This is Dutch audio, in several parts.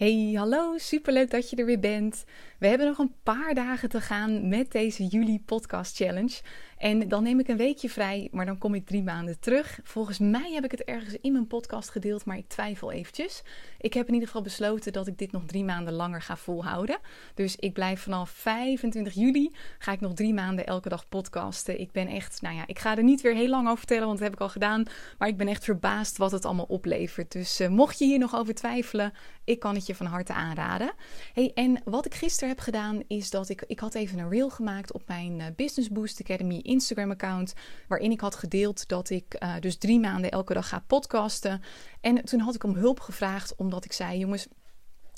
Hey, hallo, superleuk dat je er weer bent. We hebben nog een paar dagen te gaan met deze juli podcast challenge. En dan neem ik een weekje vrij, maar dan kom ik drie maanden terug. Volgens mij heb ik het ergens in mijn podcast gedeeld, maar ik twijfel eventjes. Ik heb in ieder geval besloten dat ik dit nog drie maanden langer ga volhouden. Dus ik blijf vanaf 25 juli, ga ik nog drie maanden elke dag podcasten. Ik ben echt, nou ja, ik ga er niet weer heel lang over vertellen, want dat heb ik al gedaan. Maar ik ben echt verbaasd wat het allemaal oplevert. Dus uh, mocht je hier nog over twijfelen, ik kan het je van harte aanraden. Hey, en wat ik gisteren heb gedaan, is dat ik, ik had even een reel gemaakt op mijn uh, Business Boost Academy Instagram-account. Waarin ik had gedeeld dat ik uh, dus drie maanden elke dag ga podcasten. En toen had ik om hulp gevraagd, omdat ik zei: jongens.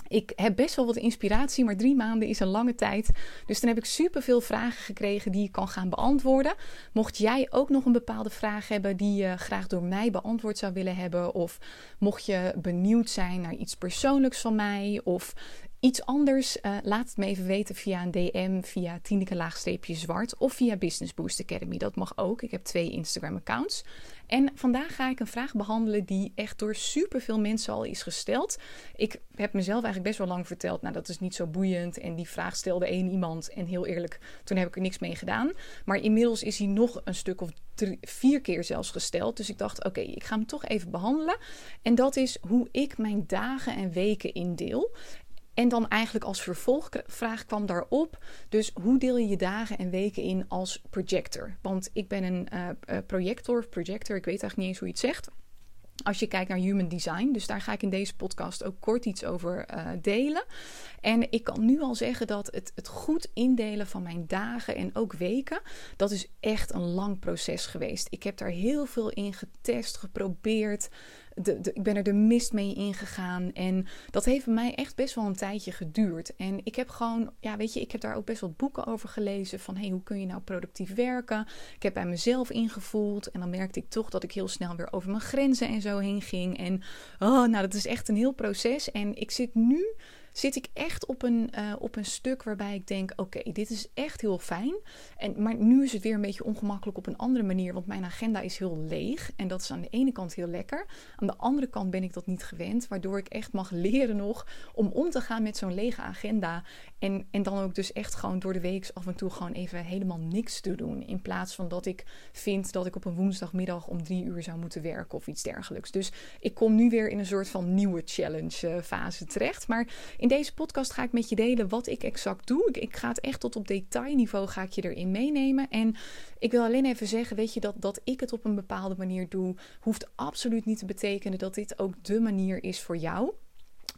Ik heb best wel wat inspiratie, maar drie maanden is een lange tijd. Dus dan heb ik superveel vragen gekregen die ik kan gaan beantwoorden. Mocht jij ook nog een bepaalde vraag hebben die je graag door mij beantwoord zou willen hebben, of mocht je benieuwd zijn naar iets persoonlijks van mij, of iets anders, uh, laat het me even weten via een DM, via Tineke laagstreepje zwart of via Business Boost Academy. Dat mag ook. Ik heb twee Instagram accounts. En vandaag ga ik een vraag behandelen die echt door superveel mensen al is gesteld. Ik heb mezelf eigenlijk best wel lang verteld, nou dat is niet zo boeiend. En die vraag stelde één iemand en heel eerlijk, toen heb ik er niks mee gedaan. Maar inmiddels is hij nog een stuk of drie, vier keer zelfs gesteld. Dus ik dacht, oké, ik ga hem toch even behandelen. En dat is hoe ik mijn dagen en weken indeel. En dan eigenlijk als vervolgvraag kwam daarop. Dus hoe deel je je dagen en weken in als projector? Want ik ben een uh, projector, projector, ik weet eigenlijk niet eens hoe je het zegt. Als je kijkt naar human design. Dus daar ga ik in deze podcast ook kort iets over uh, delen. En ik kan nu al zeggen dat het, het goed indelen van mijn dagen en ook weken, dat is echt een lang proces geweest. Ik heb daar heel veel in getest, geprobeerd de, ik ben er de mist mee ingegaan. En dat heeft mij echt best wel een tijdje geduurd. En ik heb gewoon, ja, weet je, ik heb daar ook best wel boeken over gelezen. Van hey, hoe kun je nou productief werken? Ik heb bij mezelf ingevoeld. En dan merkte ik toch dat ik heel snel weer over mijn grenzen en zo heen ging. En oh, nou, dat is echt een heel proces. En ik zit nu zit ik echt op een, uh, op een stuk waarbij ik denk: oké, dit is echt heel fijn. En, maar nu is het weer een beetje ongemakkelijk op een andere manier, want mijn agenda is heel leeg. En dat is aan de ene kant heel lekker. Aan de andere kant ben ik dat niet gewend, waardoor ik echt mag leren nog om om te gaan met zo'n lege agenda. En, en dan ook dus echt gewoon door de week af en toe gewoon even helemaal niks te doen. In plaats van dat ik vind dat ik op een woensdagmiddag om drie uur zou moeten werken of iets dergelijks. Dus ik kom nu weer in een soort van nieuwe challenge eh, fase terecht. Maar in deze podcast ga ik met je delen wat ik exact doe. Ik, ik ga het echt tot op detailniveau ga ik je erin meenemen. En ik wil alleen even zeggen, weet je, dat, dat ik het op een bepaalde manier doe, hoeft absoluut niet te betekenen dat dit ook de manier is voor jou.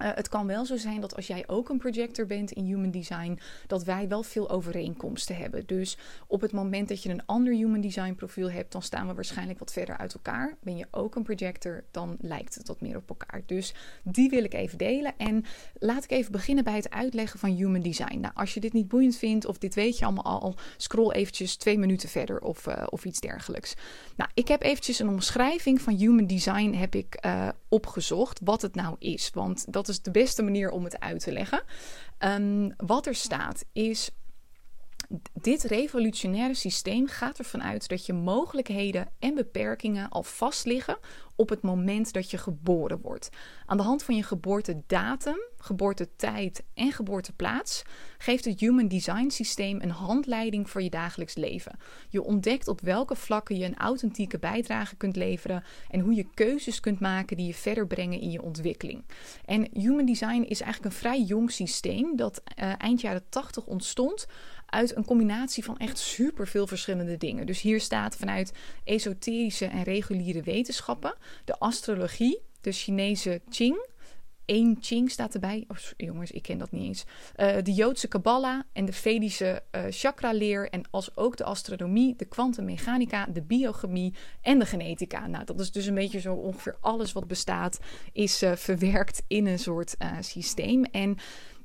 Uh, het kan wel zo zijn dat als jij ook een projector bent in human design, dat wij wel veel overeenkomsten hebben. Dus op het moment dat je een ander human design profiel hebt, dan staan we waarschijnlijk wat verder uit elkaar. Ben je ook een projector, dan lijkt het wat meer op elkaar. Dus die wil ik even delen. En laat ik even beginnen bij het uitleggen van human design. Nou, als je dit niet boeiend vindt of dit weet je allemaal al, scroll eventjes twee minuten verder of, uh, of iets dergelijks. Nou, ik heb eventjes een omschrijving van human design heb ik uh, opgezocht, wat het nou is. Want dat is de beste manier om het uit te leggen. Um, wat er staat is. Dit revolutionaire systeem gaat ervan uit dat je mogelijkheden en beperkingen al vast liggen op het moment dat je geboren wordt. Aan de hand van je geboortedatum, geboortetijd en geboorteplaats geeft het Human Design systeem een handleiding voor je dagelijks leven. Je ontdekt op welke vlakken je een authentieke bijdrage kunt leveren en hoe je keuzes kunt maken die je verder brengen in je ontwikkeling. En Human Design is eigenlijk een vrij jong systeem dat uh, eind jaren 80 ontstond uit een combinatie van echt super veel verschillende dingen. Dus hier staat vanuit esoterische en reguliere wetenschappen, de astrologie, de Chinese Qing. Eén Qing staat erbij. Oh, jongens, ik ken dat niet eens. Uh, de Joodse Kabbalah en de Vedische uh, chakra-leer. En als ook de astronomie, de kwantummechanica, de biochemie en de genetica. Nou, dat is dus een beetje zo ongeveer alles wat bestaat, is uh, verwerkt in een soort systeem. En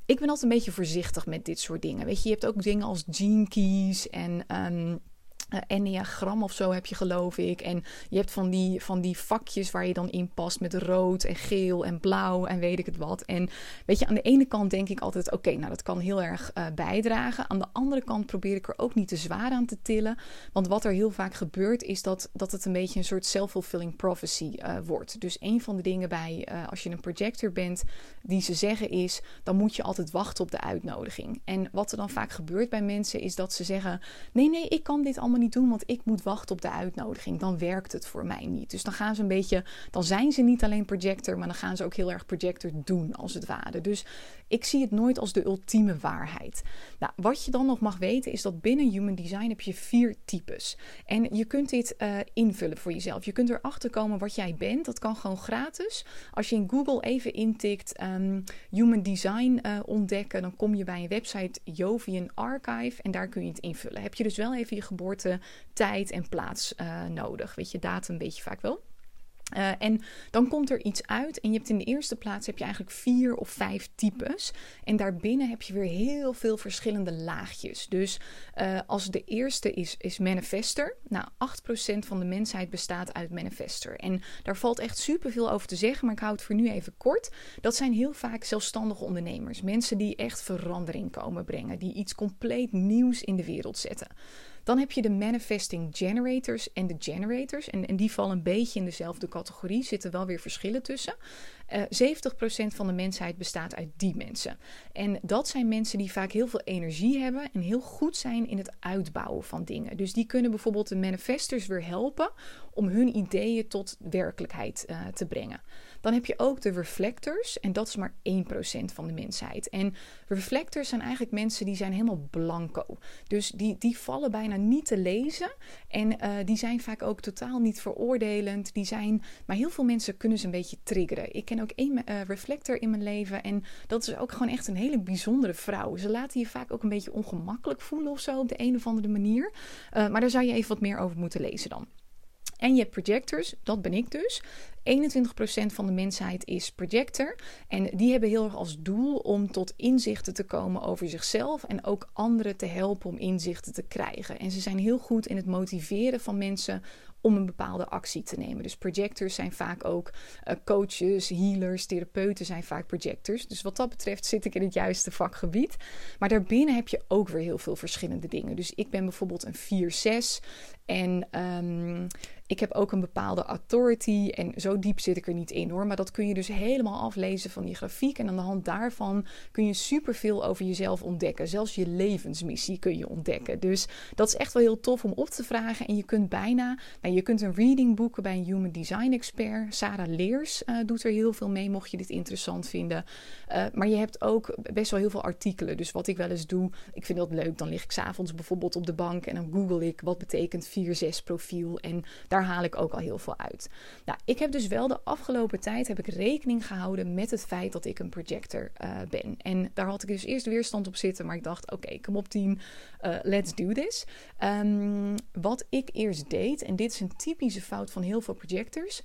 ik ben altijd een beetje voorzichtig met dit soort dingen. Weet je, je hebt ook dingen als gene keys en um, uh, enneagram of zo heb je geloof ik. En je hebt van die, van die vakjes waar je dan in past met rood en geel en blauw en weet ik het wat. En weet je, aan de ene kant denk ik altijd, oké, nou dat kan heel erg uh, bijdragen. Aan de andere kant probeer ik er ook niet te zwaar aan te tillen. Want wat er heel vaak gebeurt is dat, dat het een beetje een soort self-fulfilling prophecy uh, wordt. Dus een van de dingen bij, als je een projector bent, die ze zeggen is, dan moet je altijd wachten op de uitnodiging. En wat er dan vaak gebeurt bij mensen is dat ze zeggen, nee, nee, ik kan dit allemaal niet doen, want ik moet wachten op de uitnodiging. Dan werkt het voor mij niet. Dus dan gaan ze een beetje, dan zijn ze niet alleen projector, maar dan gaan ze ook heel erg projector doen, als het ware. Dus ik zie het nooit als de ultieme waarheid. Nou, wat je dan nog mag weten is dat binnen Human Design heb je vier types. En je kunt dit uh, invullen voor jezelf. Je kunt erachter komen wat jij bent. Dat kan gewoon gratis. Als je in Google even intikt um, Human Design uh, ontdekken, dan kom je bij een website Jovian Archive en daar kun je het invullen. Heb je dus wel even je geboorte, tijd en plaats uh, nodig. Weet je, datum weet je vaak wel. Uh, en dan komt er iets uit en je hebt in de eerste plaats heb je eigenlijk vier of vijf types. En daarbinnen heb je weer heel veel verschillende laagjes. Dus uh, als de eerste is, is manifester. Nou, 8% van de mensheid bestaat uit manifester. En daar valt echt superveel over te zeggen, maar ik hou het voor nu even kort. Dat zijn heel vaak zelfstandige ondernemers. Mensen die echt verandering komen brengen. Die iets compleet nieuws in de wereld zetten. Dan heb je de manifesting generators en de generators. En, en die vallen een beetje in dezelfde categorie. Zitten wel weer verschillen tussen. Uh, eh, 70% van de mensheid bestaat uit die mensen. En dat zijn mensen die vaak heel veel energie hebben en heel goed zijn in het uitbouwen van dingen. Dus die kunnen bijvoorbeeld de manifestors weer helpen om hun ideeën tot werkelijkheid uh, te brengen. Dan heb je ook de reflectors en dat is maar 1% van de mensheid. En reflectors zijn eigenlijk mensen die zijn helemaal blanco. Dus die, die vallen bijna niet te lezen en uh, die zijn vaak ook totaal niet veroordelend. Die zijn, maar heel veel mensen kunnen ze een beetje triggeren. Ik ken ook één uh, reflector in mijn leven en dat is ook gewoon echt een hele bijzondere vrouw. Ze laten je vaak ook een beetje ongemakkelijk voelen of zo op de een of andere manier. Uh, maar daar zou je even wat meer over moeten lezen dan. En je hebt projectors, dat ben ik dus. 21% van de mensheid is projector. En die hebben heel erg als doel om tot inzichten te komen over zichzelf. En ook anderen te helpen om inzichten te krijgen. En ze zijn heel goed in het motiveren van mensen om een bepaalde actie te nemen. Dus projectors zijn vaak ook uh, coaches, healers, therapeuten zijn vaak projectors. Dus wat dat betreft zit ik in het juiste vakgebied. Maar daarbinnen heb je ook weer heel veel verschillende dingen. Dus ik ben bijvoorbeeld een 4-6 en um, ik heb ook een bepaalde authority. En zo diep zit ik er niet in hoor. Maar dat kun je dus helemaal aflezen van die grafiek. En aan de hand daarvan kun je superveel over jezelf ontdekken. Zelfs je levensmissie kun je ontdekken. Dus dat is echt wel heel tof om op te vragen. En je kunt bijna, nou, je kunt een reading boeken bij een Human Design Expert. Sarah Leers uh, doet er heel veel mee, mocht je dit interessant vinden. Uh, maar je hebt ook best wel heel veel artikelen. Dus wat ik wel eens doe, ik vind dat leuk. Dan lig ik s'avonds bijvoorbeeld op de bank en dan google ik wat betekent 4-6 profiel. En daar daar haal ik ook al heel veel uit. Nou, ik heb dus wel de afgelopen tijd heb ik rekening gehouden met het feit dat ik een projector uh, ben. En daar had ik dus eerst weerstand op zitten, maar ik dacht, oké, kom op team, uh, let's do this. Um, wat ik eerst deed, en dit is een typische fout van heel veel projectors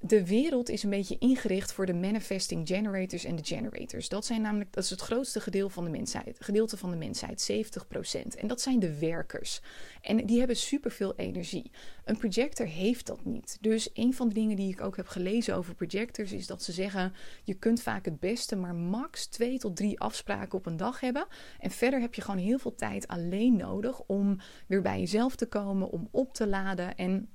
de wereld is een beetje ingericht voor de manifesting generators en de generators. Dat zijn namelijk, dat is het grootste gedeelte van de mensheid, gedeelte van de mensheid, 70%. En dat zijn de werkers. En die hebben superveel energie. Een projector heeft dat niet. Dus een van de dingen die ik ook heb gelezen over projectors is dat ze zeggen: je kunt vaak het beste maar max twee tot drie afspraken op een dag hebben. En verder heb je gewoon heel veel tijd alleen nodig om weer bij jezelf te komen, om op te laden en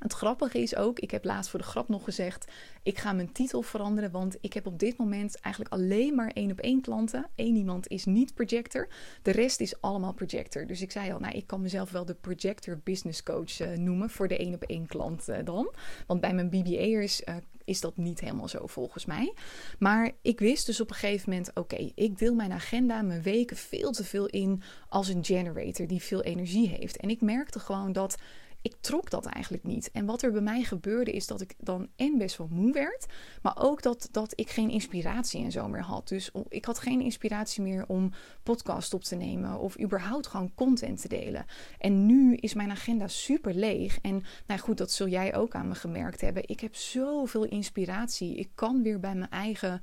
het grappige is ook, ik heb laatst voor de grap nog gezegd, ik ga mijn titel veranderen, want ik heb op dit moment eigenlijk alleen maar één op één klanten. Eén iemand is niet projector, de rest is allemaal projector. Dus ik zei al, nou, ik kan mezelf wel de projector business coach uh, noemen voor de één op één klant uh, dan. Want bij mijn BBA'ers uh, is dat niet helemaal zo volgens mij. Maar ik wist dus op een gegeven moment: oké, ik deel mijn agenda, mijn weken veel te veel in als een generator die veel energie heeft. En ik merkte gewoon dat ik trok dat eigenlijk niet. En wat er bij mij gebeurde is dat ik dan en best wel moe werd, maar ook dat, dat ik geen inspiratie en zo meer had. Dus ik had geen inspiratie meer om podcast op te nemen of überhaupt gewoon content te delen. En nu is mijn agenda super leeg. En nou goed, dat zul jij ook aan me gemerkt hebben. Ik heb zoveel inspiratie. Ik kan weer bij mijn eigen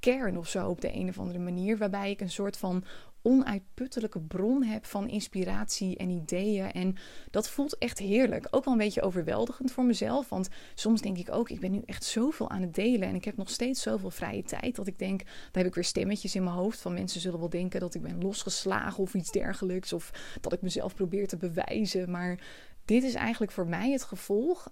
kern of zo op de een of andere manier. Waarbij ik een soort van onuitputtelijke bron heb van inspiratie en ideeën. En dat voelt echt heerlijk. Ook wel een beetje overweldigend voor mezelf. Want soms denk ik ook, ik ben nu echt zoveel aan het delen. En ik heb nog steeds zoveel vrije tijd. Dat ik denk, daar heb ik weer stemmetjes in mijn hoofd. Van mensen zullen wel denken dat ik ben losgeslagen of iets dergelijks. Of dat ik mezelf probeer te bewijzen. Maar dit is eigenlijk voor mij het gevolg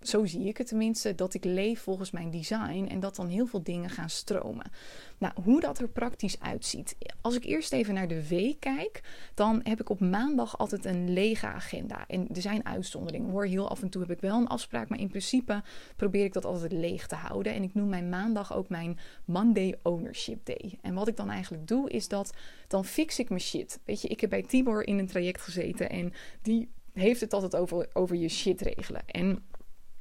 zo zie ik het tenminste, dat ik leef volgens mijn design en dat dan heel veel dingen gaan stromen. Nou, hoe dat er praktisch uitziet. Als ik eerst even naar de week kijk, dan heb ik op maandag altijd een lege agenda. En er zijn uitzonderingen hoor. Heel af en toe heb ik wel een afspraak, maar in principe probeer ik dat altijd leeg te houden. En ik noem mijn maandag ook mijn Monday Ownership Day. En wat ik dan eigenlijk doe, is dat dan fix ik mijn shit. Weet je, ik heb bij Tibor in een traject gezeten en die heeft het altijd over, over je shit regelen. En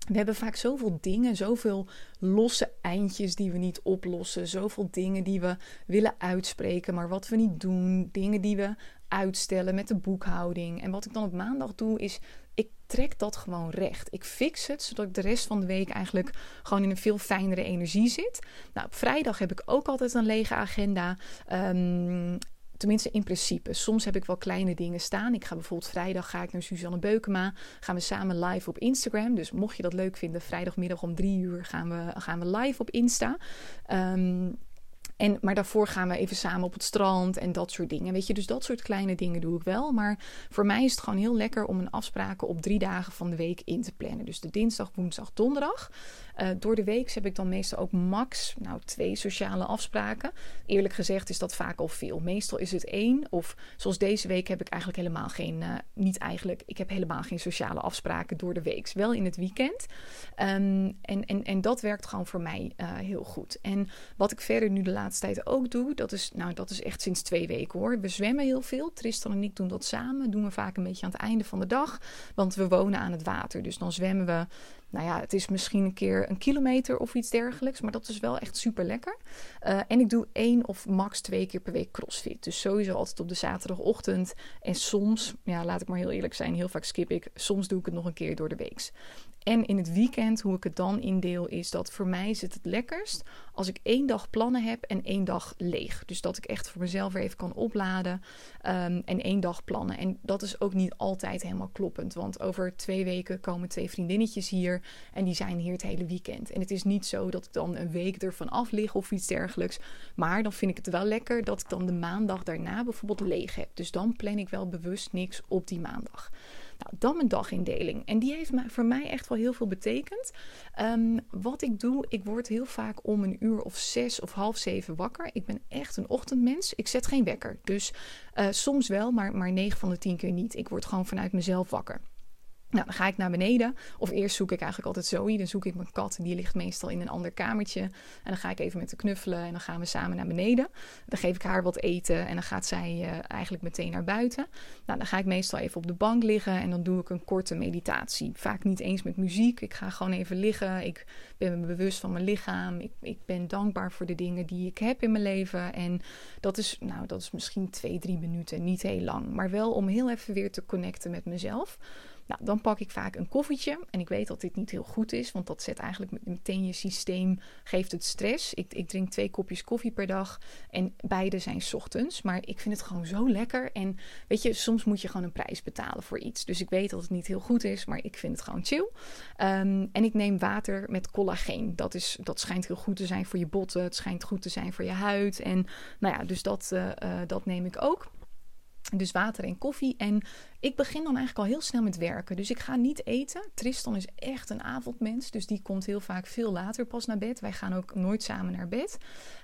we hebben vaak zoveel dingen, zoveel losse eindjes die we niet oplossen, zoveel dingen die we willen uitspreken, maar wat we niet doen, dingen die we uitstellen met de boekhouding. En wat ik dan op maandag doe, is ik trek dat gewoon recht. Ik fix het, zodat ik de rest van de week eigenlijk gewoon in een veel fijnere energie zit. Nou, op vrijdag heb ik ook altijd een lege agenda. Um, Tenminste, in principe. Soms heb ik wel kleine dingen staan. Ik ga bijvoorbeeld vrijdag ga ik naar Suzanne Beukema. Gaan we samen live op Instagram. Dus mocht je dat leuk vinden, vrijdagmiddag om drie uur gaan we, gaan we live op Insta. Um, en, maar daarvoor gaan we even samen op het strand en dat soort dingen. Weet je, dus dat soort kleine dingen doe ik wel. Maar voor mij is het gewoon heel lekker om een afspraken op drie dagen van de week in te plannen. Dus de dinsdag, woensdag, donderdag. Uh, door de week heb ik dan meestal ook max nou, twee sociale afspraken. Eerlijk gezegd is dat vaak al veel. Meestal is het één. Of zoals deze week heb ik eigenlijk helemaal geen, uh, niet eigenlijk, ik heb helemaal geen sociale afspraken door de week. Wel in het weekend. Um, en, en, en dat werkt gewoon voor mij uh, heel goed. En wat ik verder nu de laatste laatste tijd ook doe, dat is, nou, dat is echt sinds twee weken hoor. We zwemmen heel veel. Tristan en ik doen dat samen. Doen we vaak een beetje aan het einde van de dag. Want we wonen aan het water. Dus dan zwemmen we nou ja, het is misschien een keer een kilometer of iets dergelijks. Maar dat is wel echt super lekker. Uh, en ik doe één of max twee keer per week crossfit. Dus sowieso altijd op de zaterdagochtend. En soms, ja, laat ik maar heel eerlijk zijn, heel vaak skip ik. Soms doe ik het nog een keer door de week. En in het weekend, hoe ik het dan indeel, is dat voor mij zit het lekkerst als ik één dag plannen heb en één dag leeg. Dus dat ik echt voor mezelf weer even kan opladen um, en één dag plannen. En dat is ook niet altijd helemaal kloppend. Want over twee weken komen twee vriendinnetjes hier en die zijn hier het hele weekend. En het is niet zo dat ik dan een week ervan af lig of iets dergelijks. Maar dan vind ik het wel lekker dat ik dan de maandag daarna bijvoorbeeld leeg heb. Dus dan plan ik wel bewust niks op die maandag. Nou, dan mijn dagindeling. En die heeft voor mij echt wel heel veel betekend. Um, wat ik doe, ik word heel vaak om een uur of zes of half zeven wakker. Ik ben echt een ochtendmens. Ik zet geen wekker. Dus uh, soms wel, maar, maar 9 van de 10 keer niet. Ik word gewoon vanuit mezelf wakker. Nou, dan ga ik naar beneden. Of eerst zoek ik eigenlijk altijd Zoe. Dan zoek ik mijn kat. Die ligt meestal in een ander kamertje. En dan ga ik even met haar knuffelen. En dan gaan we samen naar beneden. Dan geef ik haar wat eten. En dan gaat zij uh, eigenlijk meteen naar buiten. Nou, dan ga ik meestal even op de bank liggen. En dan doe ik een korte meditatie. Vaak niet eens met muziek. Ik ga gewoon even liggen. Ik ben me bewust van mijn lichaam. Ik, ik ben dankbaar voor de dingen die ik heb in mijn leven. En dat is, nou, dat is misschien twee, drie minuten. Niet heel lang. Maar wel om heel even weer te connecten met mezelf. Nou, dan pak ik vaak een koffietje. En ik weet dat dit niet heel goed is, want dat zet eigenlijk meteen je systeem, geeft het stress. Ik, ik drink twee kopjes koffie per dag en beide zijn ochtends. Maar ik vind het gewoon zo lekker. En weet je, soms moet je gewoon een prijs betalen voor iets. Dus ik weet dat het niet heel goed is, maar ik vind het gewoon chill. Um, en ik neem water met collageen. Dat, is, dat schijnt heel goed te zijn voor je botten. Het schijnt goed te zijn voor je huid. En nou ja, dus dat, uh, uh, dat neem ik ook. Dus water en koffie. En ik begin dan eigenlijk al heel snel met werken. Dus ik ga niet eten. Tristan is echt een avondmens. Dus die komt heel vaak veel later pas naar bed. Wij gaan ook nooit samen naar bed.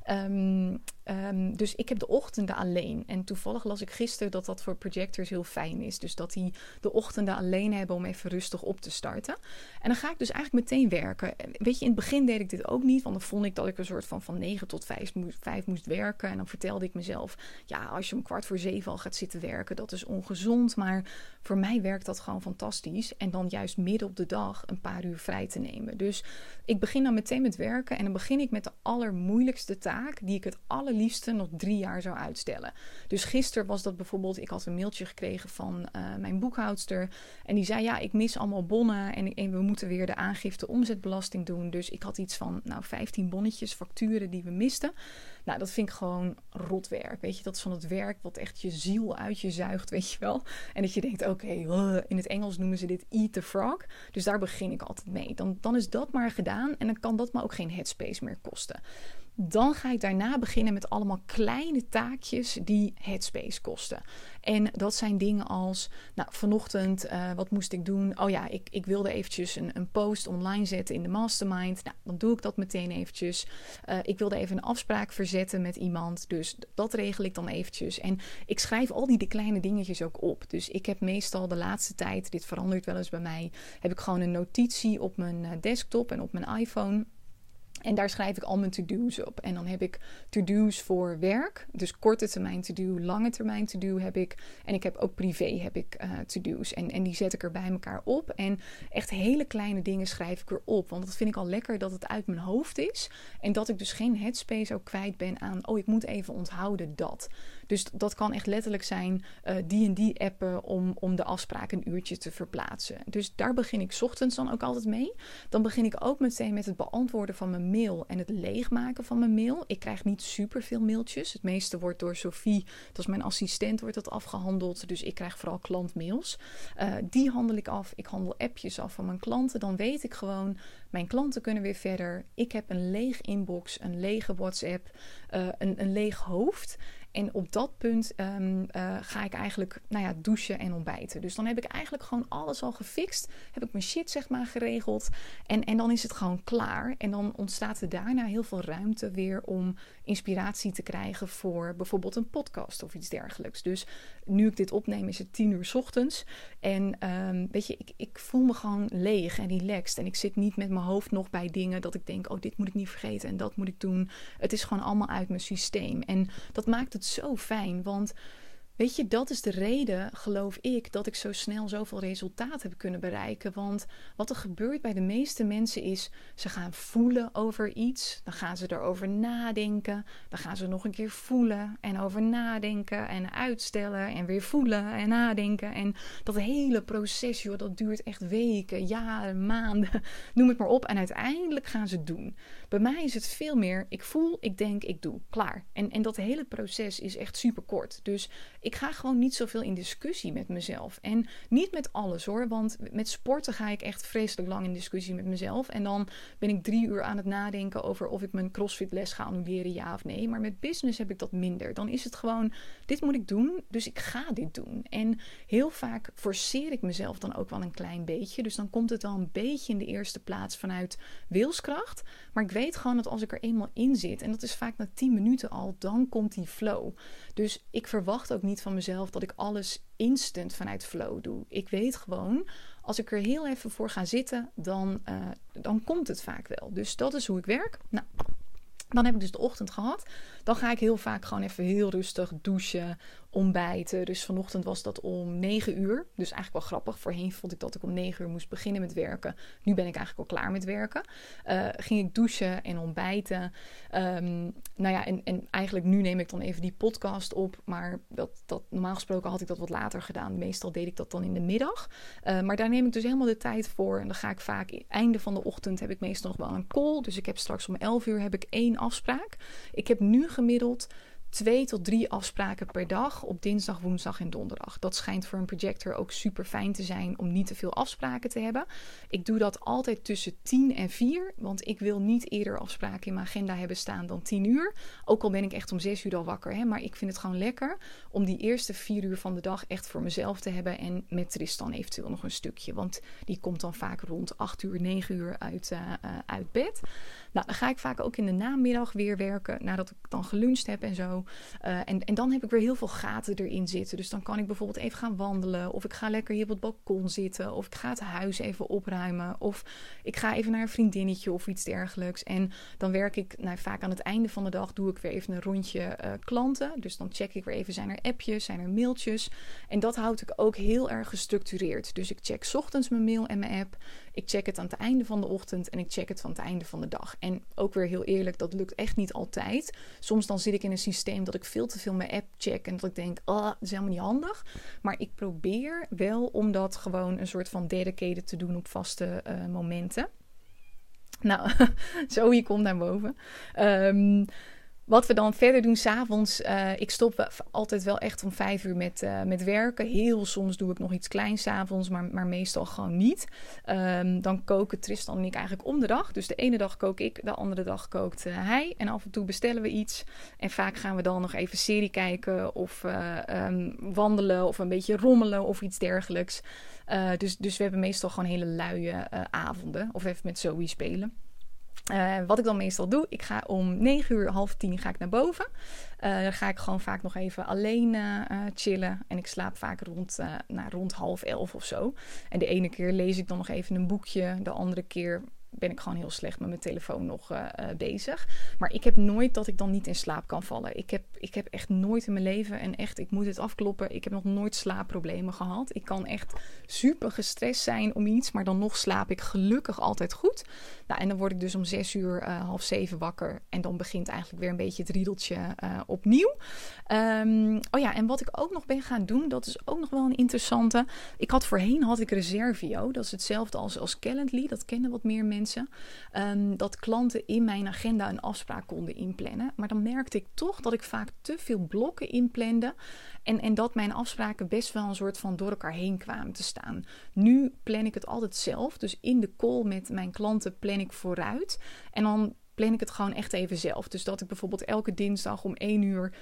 Um, um, dus ik heb de ochtenden alleen. En toevallig las ik gisteren dat dat voor projectors heel fijn is. Dus dat die de ochtenden alleen hebben om even rustig op te starten. En dan ga ik dus eigenlijk meteen werken. Weet je, in het begin deed ik dit ook niet. Want dan vond ik dat ik een soort van van 9 tot 5 moest, 5 moest werken. En dan vertelde ik mezelf: ja, als je om kwart voor zeven al gaat zitten werken, dat is ongezond. Maar voor mij werkt dat gewoon fantastisch. En dan juist midden op de dag een paar uur vrij te nemen. Dus ik begin dan meteen met werken. En dan begin ik met de allermoeilijkste taak, die ik het allerliefste nog drie jaar zou uitstellen. Dus gisteren was dat bijvoorbeeld, ik had een mailtje gekregen van uh, mijn boekhoudster. En die zei, ja, ik mis allemaal bonnen en, en, we moeten weer de aangifte omzetbelasting doen. Dus ik had iets van, nou, 15 bonnetjes, facturen die we misten. Nou, dat vind ik gewoon rotwerk. Weet je, dat is van het werk wat echt je ziel uit je zuigt, weet je wel. En dat je denkt, oké, in het Engels noemen ze dit eat the frog. Dus daar begin ik altijd mee. Dan, dan is dat maar gedaan en dan kan dat maar ook geen headspace meer kosten. Dan ga ik daarna beginnen met allemaal kleine taakjes die headspace kosten. En dat zijn dingen als, nou, vanochtend, uh, wat moest ik doen? Oh ja, ik, ik wilde eventjes een, een post online zetten in de mastermind. Nou, dan doe ik dat meteen eventjes. Uh, ik wilde even een afspraak verzetten met iemand. Dus dat regel ik dan eventjes. En ik schrijf al die, die kleine dingetjes ook op. Dus ik heb meestal de laatste tijd, dit verandert wel eens bij mij, heb ik gewoon een notitie op mijn eh, desktop en op mijn iPhone. En daar schrijf ik al mijn to-do's op. En dan heb ik to-do's voor werk. Dus korte termijn to-do, lange termijn to-do heb ik. En ik heb ook privé heb ik uh, to-do's. En, en die zet ik er bij elkaar op. En echt hele kleine dingen schrijf ik erop. Want dat vind ik al lekker dat het uit mijn hoofd is. En dat ik dus geen headspace ook kwijt ben aan... oh, ik moet even onthouden dat. Dus dat kan echt letterlijk zijn uh, die en die appen om, om de afspraak een uurtje te verplaatsen. Dus daar begin ik ochtends dan ook altijd mee. Dan begin ik ook meteen met het beantwoorden van mijn mail en het leegmaken van mijn mail. Ik krijg niet super veel mailtjes. Het meeste wordt door Sophie, dat is mijn assistent, wordt dat afgehandeld. Dus ik krijg vooral klantmails. Uh, die handel ik af. Ik handel appjes af van mijn klanten. Dan weet ik gewoon, mijn klanten kunnen weer verder. Ik heb een leeg inbox, een lege WhatsApp, uh, een, een leeg hoofd. En op dat punt um, uh, ga ik eigenlijk nou ja, douchen en ontbijten. Dus dan heb ik eigenlijk gewoon alles al gefixt. Heb ik mijn shit zeg maar geregeld. En, en dan is het gewoon klaar. En dan ontstaat er daarna heel veel ruimte weer om inspiratie te krijgen voor bijvoorbeeld een podcast of iets dergelijks. Dus nu ik dit opneem is het tien uur ochtends. En um, weet je, ik, ik voel me gewoon leeg en relaxed. En ik zit niet met mijn hoofd nog bij dingen dat ik denk, oh dit moet ik niet vergeten en dat moet ik doen. Het is gewoon allemaal uit mijn systeem. En dat maakt het zo fijn. Want Weet je, dat is de reden, geloof ik, dat ik zo snel zoveel resultaat heb kunnen bereiken. Want wat er gebeurt bij de meeste mensen is, ze gaan voelen over iets, dan gaan ze erover nadenken, dan gaan ze nog een keer voelen en over nadenken en uitstellen en weer voelen en nadenken. En dat hele proces, joh, dat duurt echt weken, jaren, maanden, noem het maar op. En uiteindelijk gaan ze doen. Bij mij is het veel meer, ik voel, ik denk, ik doe, klaar. En, en dat hele proces is echt super kort. Dus ik ga gewoon niet zoveel in discussie met mezelf. En niet met alles hoor, want met sporten ga ik echt vreselijk lang in discussie met mezelf. En dan ben ik drie uur aan het nadenken over of ik mijn crossfit les ga annuleren, ja of nee. Maar met business heb ik dat minder. Dan is het gewoon, dit moet ik doen, dus ik ga dit doen. En heel vaak forceer ik mezelf dan ook wel een klein beetje. Dus dan komt het wel een beetje in de eerste plaats vanuit wilskracht. Maar ik weet gewoon dat als ik er eenmaal in zit, en dat is vaak na 10 minuten al, dan komt die flow. Dus ik verwacht ook niet van mezelf dat ik alles instant vanuit flow doe. Ik weet gewoon, als ik er heel even voor ga zitten, dan, uh, dan komt het vaak wel. Dus dat is hoe ik werk. Nou, dan heb ik dus de ochtend gehad. Dan ga ik heel vaak gewoon even heel rustig douchen, ontbijten. Dus vanochtend was dat om 9 uur. Dus eigenlijk wel grappig. Voorheen vond ik dat ik om 9 uur moest beginnen met werken. Nu ben ik eigenlijk al klaar met werken. Uh, ging ik douchen en ontbijten. Um, nou ja, en, en eigenlijk nu neem ik dan even die podcast op. Maar dat, dat, normaal gesproken had ik dat wat later gedaan. Meestal deed ik dat dan in de middag. Uh, maar daar neem ik dus helemaal de tijd voor. En dan ga ik vaak, einde van de ochtend heb ik meestal nog wel een call. Dus ik heb straks om 11 uur heb ik één afspraak. Ik heb nu gemiddeld twee tot drie afspraken per dag op dinsdag, woensdag en donderdag. Dat schijnt voor een projector ook super fijn te zijn om niet te veel afspraken te hebben. Ik doe dat altijd tussen 10 en 4, want ik wil niet eerder afspraken in mijn agenda hebben staan dan 10 uur. Ook al ben ik echt om 6 uur al wakker, hè, maar ik vind het gewoon lekker om die eerste 4 uur van de dag echt voor mezelf te hebben en met Tristan eventueel nog een stukje, want die komt dan vaak rond 8 uur, 9 uur uit, uh, uh, uit bed. Nou, dan ga ik vaak ook in de namiddag weer werken nadat ik dan geluncht heb en zo. Uh, en, en dan heb ik weer heel veel gaten erin zitten. Dus dan kan ik bijvoorbeeld even gaan wandelen. Of ik ga lekker hier op het balkon zitten. Of ik ga het huis even opruimen. Of ik ga even naar een vriendinnetje of iets dergelijks. En dan werk ik nou, vaak aan het einde van de dag. Doe ik weer even een rondje uh, klanten. Dus dan check ik weer even: zijn er appjes, zijn er mailtjes. En dat houd ik ook heel erg gestructureerd. Dus ik check ochtends mijn mail en mijn app. Ik check het aan het einde van de ochtend en ik check het van het einde van de dag. En ook weer heel eerlijk, dat lukt echt niet altijd. Soms dan zit ik in een systeem dat ik veel te veel mijn app check en dat ik denk, oh, dat is helemaal niet handig. Maar ik probeer wel om dat gewoon een soort van dedicated te doen op vaste eh, momenten. Nou, Zoe komt naar boven. Um, wat we dan verder doen s'avonds, uh, ik stop altijd wel echt om vijf uur met, uh, met werken. Heel soms doe ik nog iets kleins s'avonds, maar, maar meestal gewoon niet. Um, dan koken Tristan en ik eigenlijk om de dag. Dus de ene dag kook ik, de andere dag kookt uh, hij. En af en toe bestellen we iets. En vaak gaan we dan nog even serie kijken of um, wandelen of een beetje rommelen of iets dergelijks. dus, dus we hebben meestal gewoon hele luie avonden of even met Zoe spelen. Uh, wat ik dan meestal doe, ik ga om 9 uur, half 10 ga ik naar boven. Uh, dan ga ik gewoon vaak nog even alleen uh, chillen. En ik slaap vaak rond, nou, rond half 11 of zo. En de ene keer lees ik dan nog even een boekje. De andere keer ben ik gewoon heel slecht met mijn telefoon nog bezig. Maar ik heb nooit dat ik dan niet in slaap kan vallen. Ik heb, ik heb echt nooit in mijn leven, en echt, ik moet het afkloppen, ik heb nog nooit slaapproblemen gehad. Ik kan echt super gestrest zijn om iets, maar dan nog slaap ik gelukkig altijd goed. Nou, en dan word ik dus om zes uur, uh, half zeven wakker. En dan begint eigenlijk weer een beetje het riedeltje uh, opnieuw. Um, oh ja, en wat ik ook nog ben gaan doen, dat is ook nog wel een interessante. Ik had voorheen had ik Reservio. Dat is hetzelfde als, als Calendly. Dat kennen wat meer mensen. Um, dat klanten in mijn agenda een afspraak konden inplannen. Maar dan merkte ik toch dat ik vaak te veel blokken inplande. En, en dat mijn afspraken best wel een soort van door elkaar heen kwamen te staan. Nu plan ik het altijd zelf. Dus in de call met mijn klanten plan ik vooruit. En dan plan ik het gewoon echt even zelf. Dus dat ik bijvoorbeeld elke dinsdag om 1 uur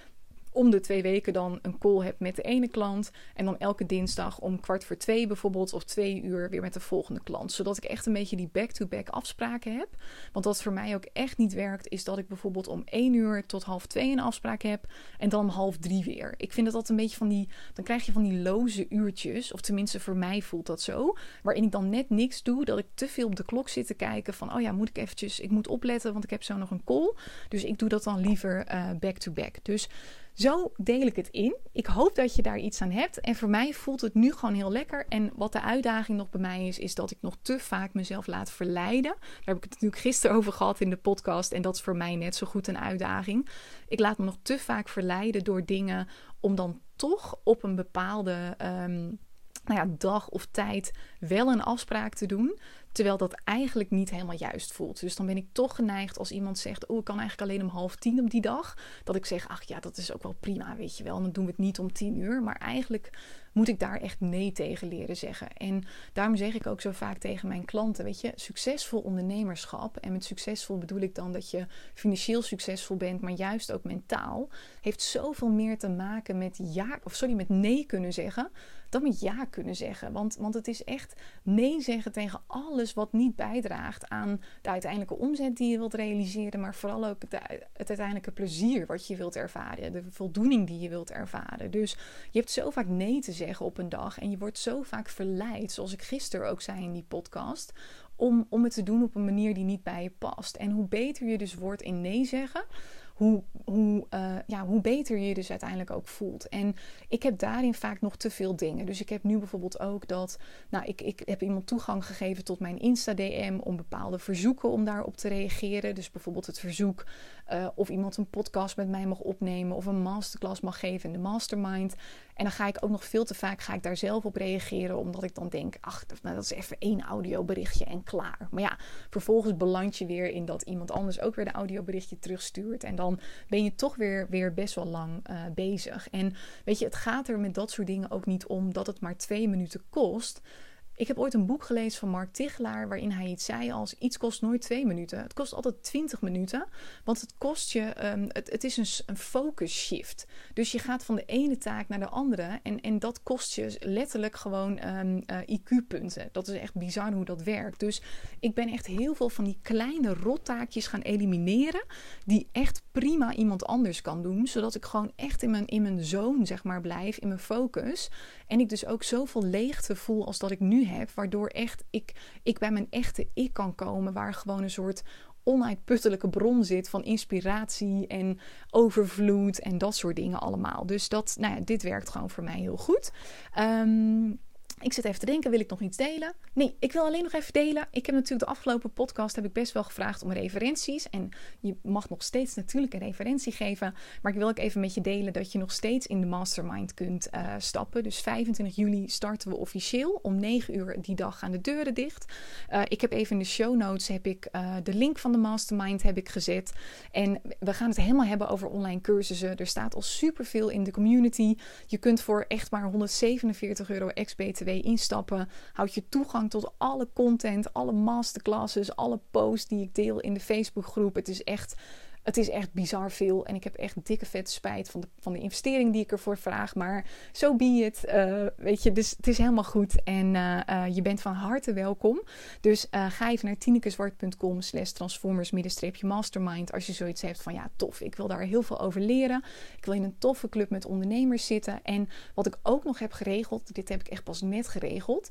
om de twee weken dan een call heb met de ene klant. En dan elke dinsdag om kwart voor twee bijvoorbeeld of twee uur weer met de volgende klant. Zodat ik echt een beetje die back-to-back afspraken heb. Want wat voor mij ook echt niet werkt, is dat ik bijvoorbeeld om één uur tot half twee een afspraak heb. En dan om half drie weer. Ik vind dat dat een beetje van die. Dan krijg je van die loze uurtjes. Of tenminste, voor mij voelt dat zo. Waarin ik dan net niks doe. Dat ik te veel op de klok zit te kijken. Van oh ja, moet ik eventjes. Ik moet opletten, want ik heb zo nog een call. Dus ik doe dat dan liever uh, back-to-back. Dus zo deel ik het in. Ik hoop dat je daar iets aan hebt. En voor mij voelt het nu gewoon heel lekker. En wat de uitdaging nog bij mij is, is dat ik nog te vaak mezelf laat verleiden. Daar heb ik het natuurlijk gisteren over gehad in de podcast. En dat is voor mij net zo goed een uitdaging. Ik laat me nog te vaak verleiden door dingen om dan toch op een bepaalde. Um, nou ja, dag of tijd wel een afspraak te doen. Terwijl dat eigenlijk niet helemaal juist voelt. Dus dan ben ik toch geneigd als iemand zegt: Oh, ik kan eigenlijk alleen om half tien op die dag. Dat ik zeg: Ach ja, dat is ook wel prima, weet je wel. Dan doen we het niet om tien uur. Maar eigenlijk moet ik daar echt nee tegen leren zeggen. En daarom zeg ik ook zo vaak tegen mijn klanten: Weet je, succesvol ondernemerschap. En met succesvol bedoel ik dan dat je financieel succesvol bent, maar juist ook mentaal. Heeft zoveel meer te maken met ja, of sorry, met nee kunnen zeggen dan met ja kunnen zeggen. Want, want het is echt nee zeggen tegen wat niet bijdraagt aan de uiteindelijke omzet die je wilt realiseren, maar vooral ook het, het uiteindelijke plezier wat je wilt ervaren, de voldoening die je wilt ervaren. Dus je hebt zo vaak nee te zeggen op een dag en je wordt zo vaak verleid, zoals ik gisteren ook zei in die podcast, om, om het te doen op een manier die niet bij je past. En hoe beter je dus wordt in nee zeggen, hoe, hoe, uh, ja, hoe beter je dus uiteindelijk ook voelt. En ik heb daarin vaak nog te veel dingen. Dus ik heb nu bijvoorbeeld ook dat, nou, ik, ik heb iemand toegang gegeven tot mijn Insta-DM om bepaalde verzoeken om daarop te reageren. Dus bijvoorbeeld het verzoek uh, of iemand een podcast met mij mag opnemen of een masterclass mag geven in de mastermind. En dan ga ik ook nog veel te vaak ga ik daar zelf op reageren, omdat ik dan denk, ach, nou, dat is even één audioberichtje en klaar. Maar ja, vervolgens beland je weer in dat iemand anders ook weer de audioberichtje terugstuurt. En dan ben je toch weer, weer best wel lang uh, bezig. En weet je, het gaat er met dat soort dingen ook niet om dat het maar twee minuten kost. Ik heb ooit een boek gelezen van Mark Tichelaar waarin hij iets zei als iets kost nooit twee minuten. Het kost altijd twintig minuten, want het kost je, um, het, het is een, een focus shift. Dus je gaat van de ene taak naar de andere en, en dat kost je letterlijk gewoon um, uh, IQ-punten. Dat is echt bizar hoe dat werkt. Dus ik ben echt heel veel van die kleine rottaakjes gaan elimineren die echt prima iemand anders kan doen, zodat ik gewoon echt in mijn, in mijn zone zeg maar blijf, in mijn focus. En ik dus ook zoveel leegte voel als dat ik nu heb. Waardoor echt ik, ik bij mijn echte ik kan komen. Waar gewoon een soort onuitputtelijke bron zit van inspiratie en overvloed en dat soort dingen allemaal. Dus dat, nou ja, dit werkt gewoon voor mij heel goed. Um, Ik zit even te denken, wil ik nog iets delen? Nee, ik wil alleen nog even delen. Ik heb natuurlijk de afgelopen podcast heb ik best wel gevraagd om referenties. En je mag nog steeds natuurlijk een referentie geven. Maar ik wil ook even met je delen dat je nog steeds in de mastermind kunt uh, stappen. Dus 25 juli starten we officieel. Om 9 uur die dag gaan de deuren dicht. Uh, ik heb even in de show notes heb ik, uh, de link van de mastermind heb ik gezet. En we gaan het helemaal hebben over online cursussen. Er staat al superveel in de community. Je kunt voor echt maar 147 euro ex-BTW instappen. Houd je toegang tot alle content, alle masterclasses, alle posts die ik deel in de Facebookgroep. Het is echt het is echt bizar veel. En ik heb echt dikke vette spijt van de, van de investering die ik ervoor vraag. Maar zo so be it. Uh, weet je, dus het is helemaal goed. En uh, uh, je bent van harte welkom. Dus ga even naar tinekeswart.com slash transformers-mastermind. Als je zoiets hebt van ja, tof. Ik wil daar heel veel over leren. Ik wil in een toffe club met ondernemers zitten. En wat ik ook nog heb geregeld. Dit heb ik echt pas net geregeld.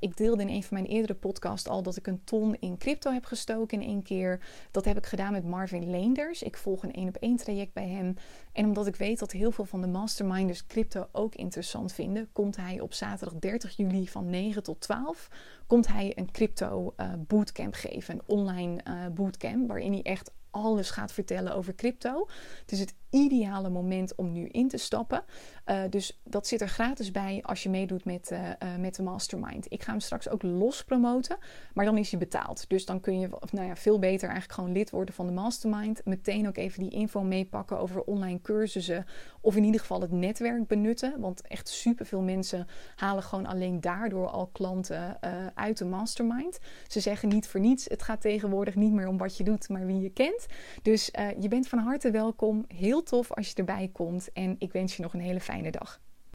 ik deelde in een van mijn eerdere podcasts al dat ik een ton in crypto heb gestoken in één keer. Dat heb ik gedaan met Marvin Lane. Ik volg een één op één traject bij hem. En omdat ik weet dat heel veel van de masterminders crypto ook interessant vinden, komt hij op zaterdag 30 juli van 9 tot 12 komt hij een crypto uh, bootcamp geven, een online uh, bootcamp waarin hij echt alles gaat vertellen over crypto. Het is het ideale moment om nu in te stappen. Uh, dus dat zit er gratis bij als je meedoet met, uh, uh, met de mastermind. Ik ga hem straks ook los promoten, maar dan is hij betaald. Dus dan kun je nou ja, veel beter eigenlijk gewoon lid worden van de mastermind. Meteen ook even die info meepakken over online cursussen. Of in ieder geval het netwerk benutten. Want echt superveel mensen halen gewoon alleen daardoor al klanten uit de mastermind. Ze zeggen niet voor niets. Het gaat tegenwoordig niet meer om wat je doet, maar wie je kent. Dus je bent van harte welkom. Heel tof als je erbij komt. En ik wens je nog een hele fijne dag.